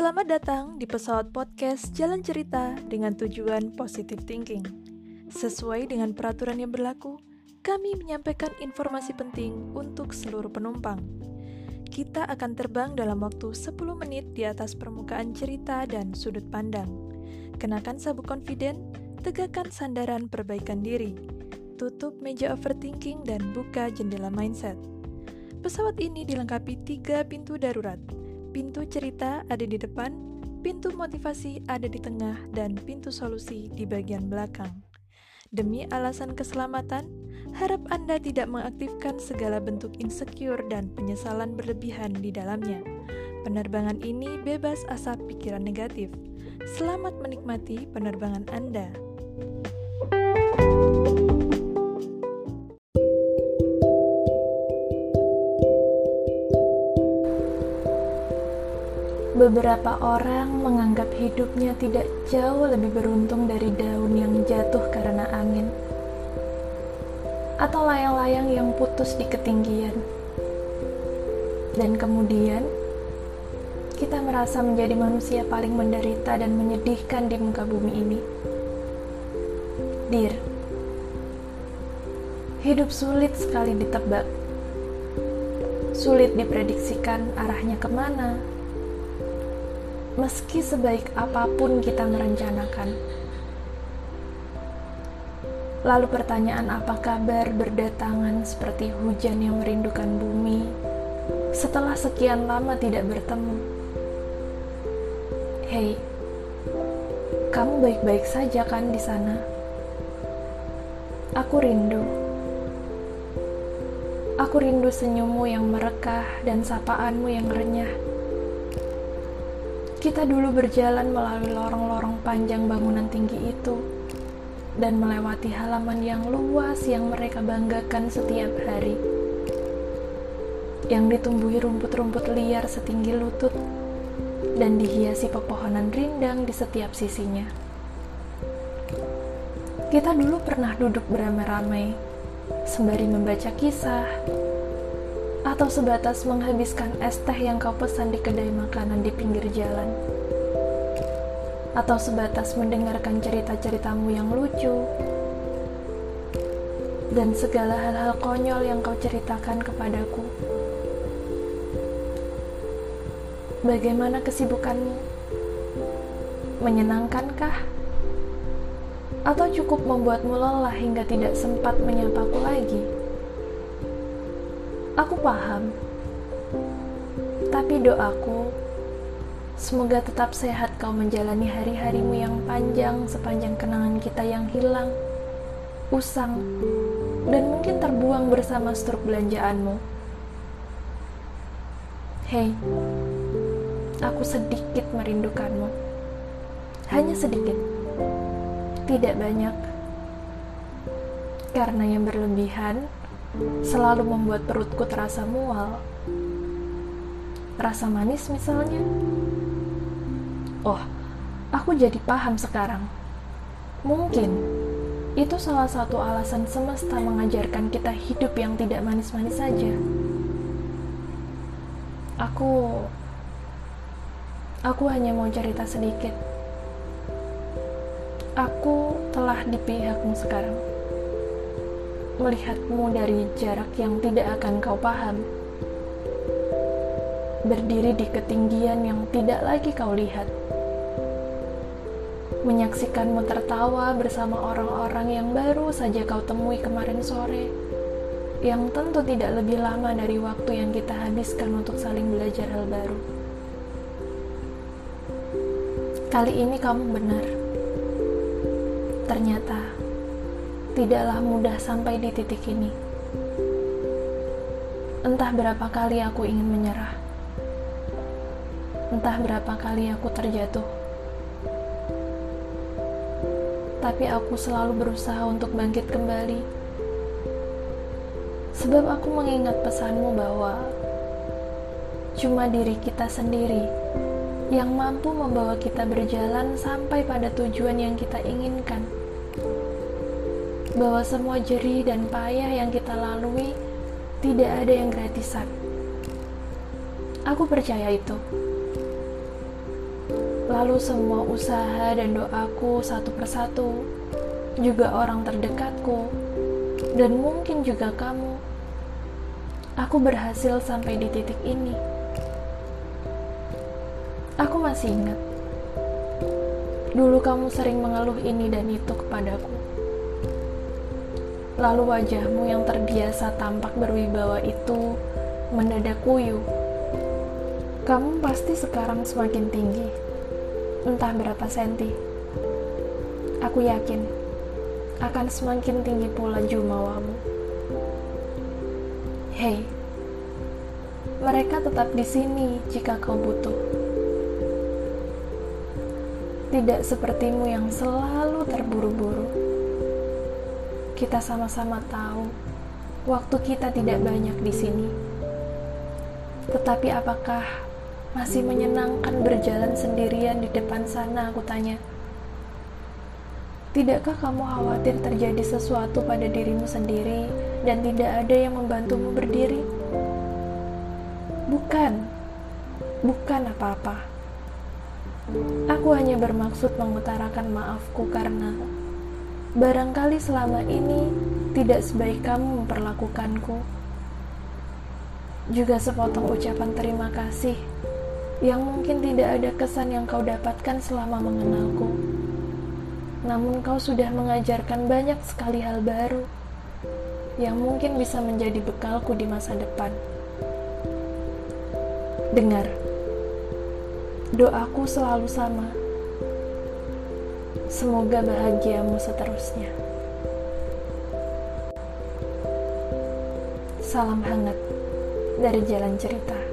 Selamat datang di pesawat podcast Jalan Cerita dengan tujuan positive thinking. Sesuai dengan peraturan yang berlaku, kami menyampaikan informasi penting untuk seluruh penumpang. Kita akan terbang dalam waktu 10 menit di atas permukaan cerita dan sudut pandang. Kenakan sabuk confident, tegakkan sandaran perbaikan diri, tutup meja overthinking dan buka jendela mindset. Pesawat ini dilengkapi tiga pintu darurat, Pintu cerita ada di depan, pintu motivasi ada di tengah, dan pintu solusi di bagian belakang. Demi alasan keselamatan, harap Anda tidak mengaktifkan segala bentuk insecure dan penyesalan berlebihan di dalamnya. Penerbangan ini bebas asap pikiran negatif. Selamat menikmati penerbangan Anda. Beberapa orang menganggap hidupnya tidak jauh lebih beruntung dari daun yang jatuh karena angin, atau layang-layang yang putus di ketinggian, dan kemudian kita merasa menjadi manusia paling menderita dan menyedihkan di muka bumi ini. Dir, hidup sulit sekali ditebak, sulit diprediksikan arahnya ke mana meski sebaik apa pun kita merencanakan. Lalu pertanyaan apa kabar berdatangan seperti hujan yang merindukan bumi setelah sekian lama tidak bertemu. Hei, kamu baik-baik saja kan di sana? Aku rindu. Aku rindu senyummu yang merekah dan sapaanmu yang renyah kita dulu berjalan melalui lorong-lorong panjang bangunan tinggi itu dan melewati halaman yang luas yang mereka banggakan setiap hari. Yang ditumbuhi rumput-rumput liar setinggi lutut dan dihiasi pepohonan rindang di setiap sisinya. Kita dulu pernah duduk beramai-ramai sembari membaca kisah, atau sebatas menghabiskan es teh yang kau pesan di kedai makanan di pinggir jalan, atau sebatas mendengarkan cerita-ceritamu yang lucu, dan segala hal-hal konyol yang kau ceritakan kepadaku. Bagaimana kesibukanmu? Menyenangkankah? Atau cukup membuatmu lelah hingga tidak sempat menyapaku lagi? Aku paham, tapi doaku semoga tetap sehat kau menjalani hari-harimu yang panjang sepanjang kenangan kita yang hilang, usang, dan mungkin terbuang bersama struk belanjaanmu. Hei, aku sedikit merindukanmu. Hanya sedikit, tidak banyak, karena yang berlebihan selalu membuat perutku terasa mual. Rasa manis misalnya. Oh, aku jadi paham sekarang. Mungkin itu salah satu alasan semesta mengajarkan kita hidup yang tidak manis-manis saja. Aku aku hanya mau cerita sedikit. Aku telah di pihakmu sekarang melihatmu dari jarak yang tidak akan kau paham. Berdiri di ketinggian yang tidak lagi kau lihat. Menyaksikanmu tertawa bersama orang-orang yang baru saja kau temui kemarin sore, yang tentu tidak lebih lama dari waktu yang kita habiskan untuk saling belajar hal baru. Kali ini kamu benar. Ternyata tidaklah mudah sampai di titik ini. Entah berapa kali aku ingin menyerah. Entah berapa kali aku terjatuh. Tapi aku selalu berusaha untuk bangkit kembali. Sebab aku mengingat pesanmu bahwa cuma diri kita sendiri yang mampu membawa kita berjalan sampai pada tujuan yang kita inginkan bahwa semua jerih dan payah yang kita lalui tidak ada yang gratisan. Aku percaya itu. Lalu semua usaha dan doaku satu persatu, juga orang terdekatku, dan mungkin juga kamu. Aku berhasil sampai di titik ini. Aku masih ingat. Dulu kamu sering mengeluh ini dan itu kepadaku. Lalu wajahmu yang terbiasa tampak berwibawa itu mendadak kuyu. Kamu pasti sekarang semakin tinggi entah berapa senti. Aku yakin akan semakin tinggi pula jumawamu. Hei, mereka tetap di sini jika kau butuh. Tidak sepertimu yang selalu terburu-buru. Kita sama-sama tahu waktu kita tidak banyak di sini. Tetapi apakah masih menyenangkan berjalan sendirian di depan sana, aku tanya. Tidakkah kamu khawatir terjadi sesuatu pada dirimu sendiri dan tidak ada yang membantumu berdiri? Bukan, bukan apa-apa. Aku hanya bermaksud mengutarakan maafku karena barangkali selama ini tidak sebaik kamu memperlakukanku. Juga sepotong ucapan terima kasih yang mungkin tidak ada kesan yang kau dapatkan selama mengenalku. Namun kau sudah mengajarkan banyak sekali hal baru yang mungkin bisa menjadi bekalku di masa depan. Dengar, doaku selalu sama. Semoga bahagiamu seterusnya. Salam hangat dari jalan cerita.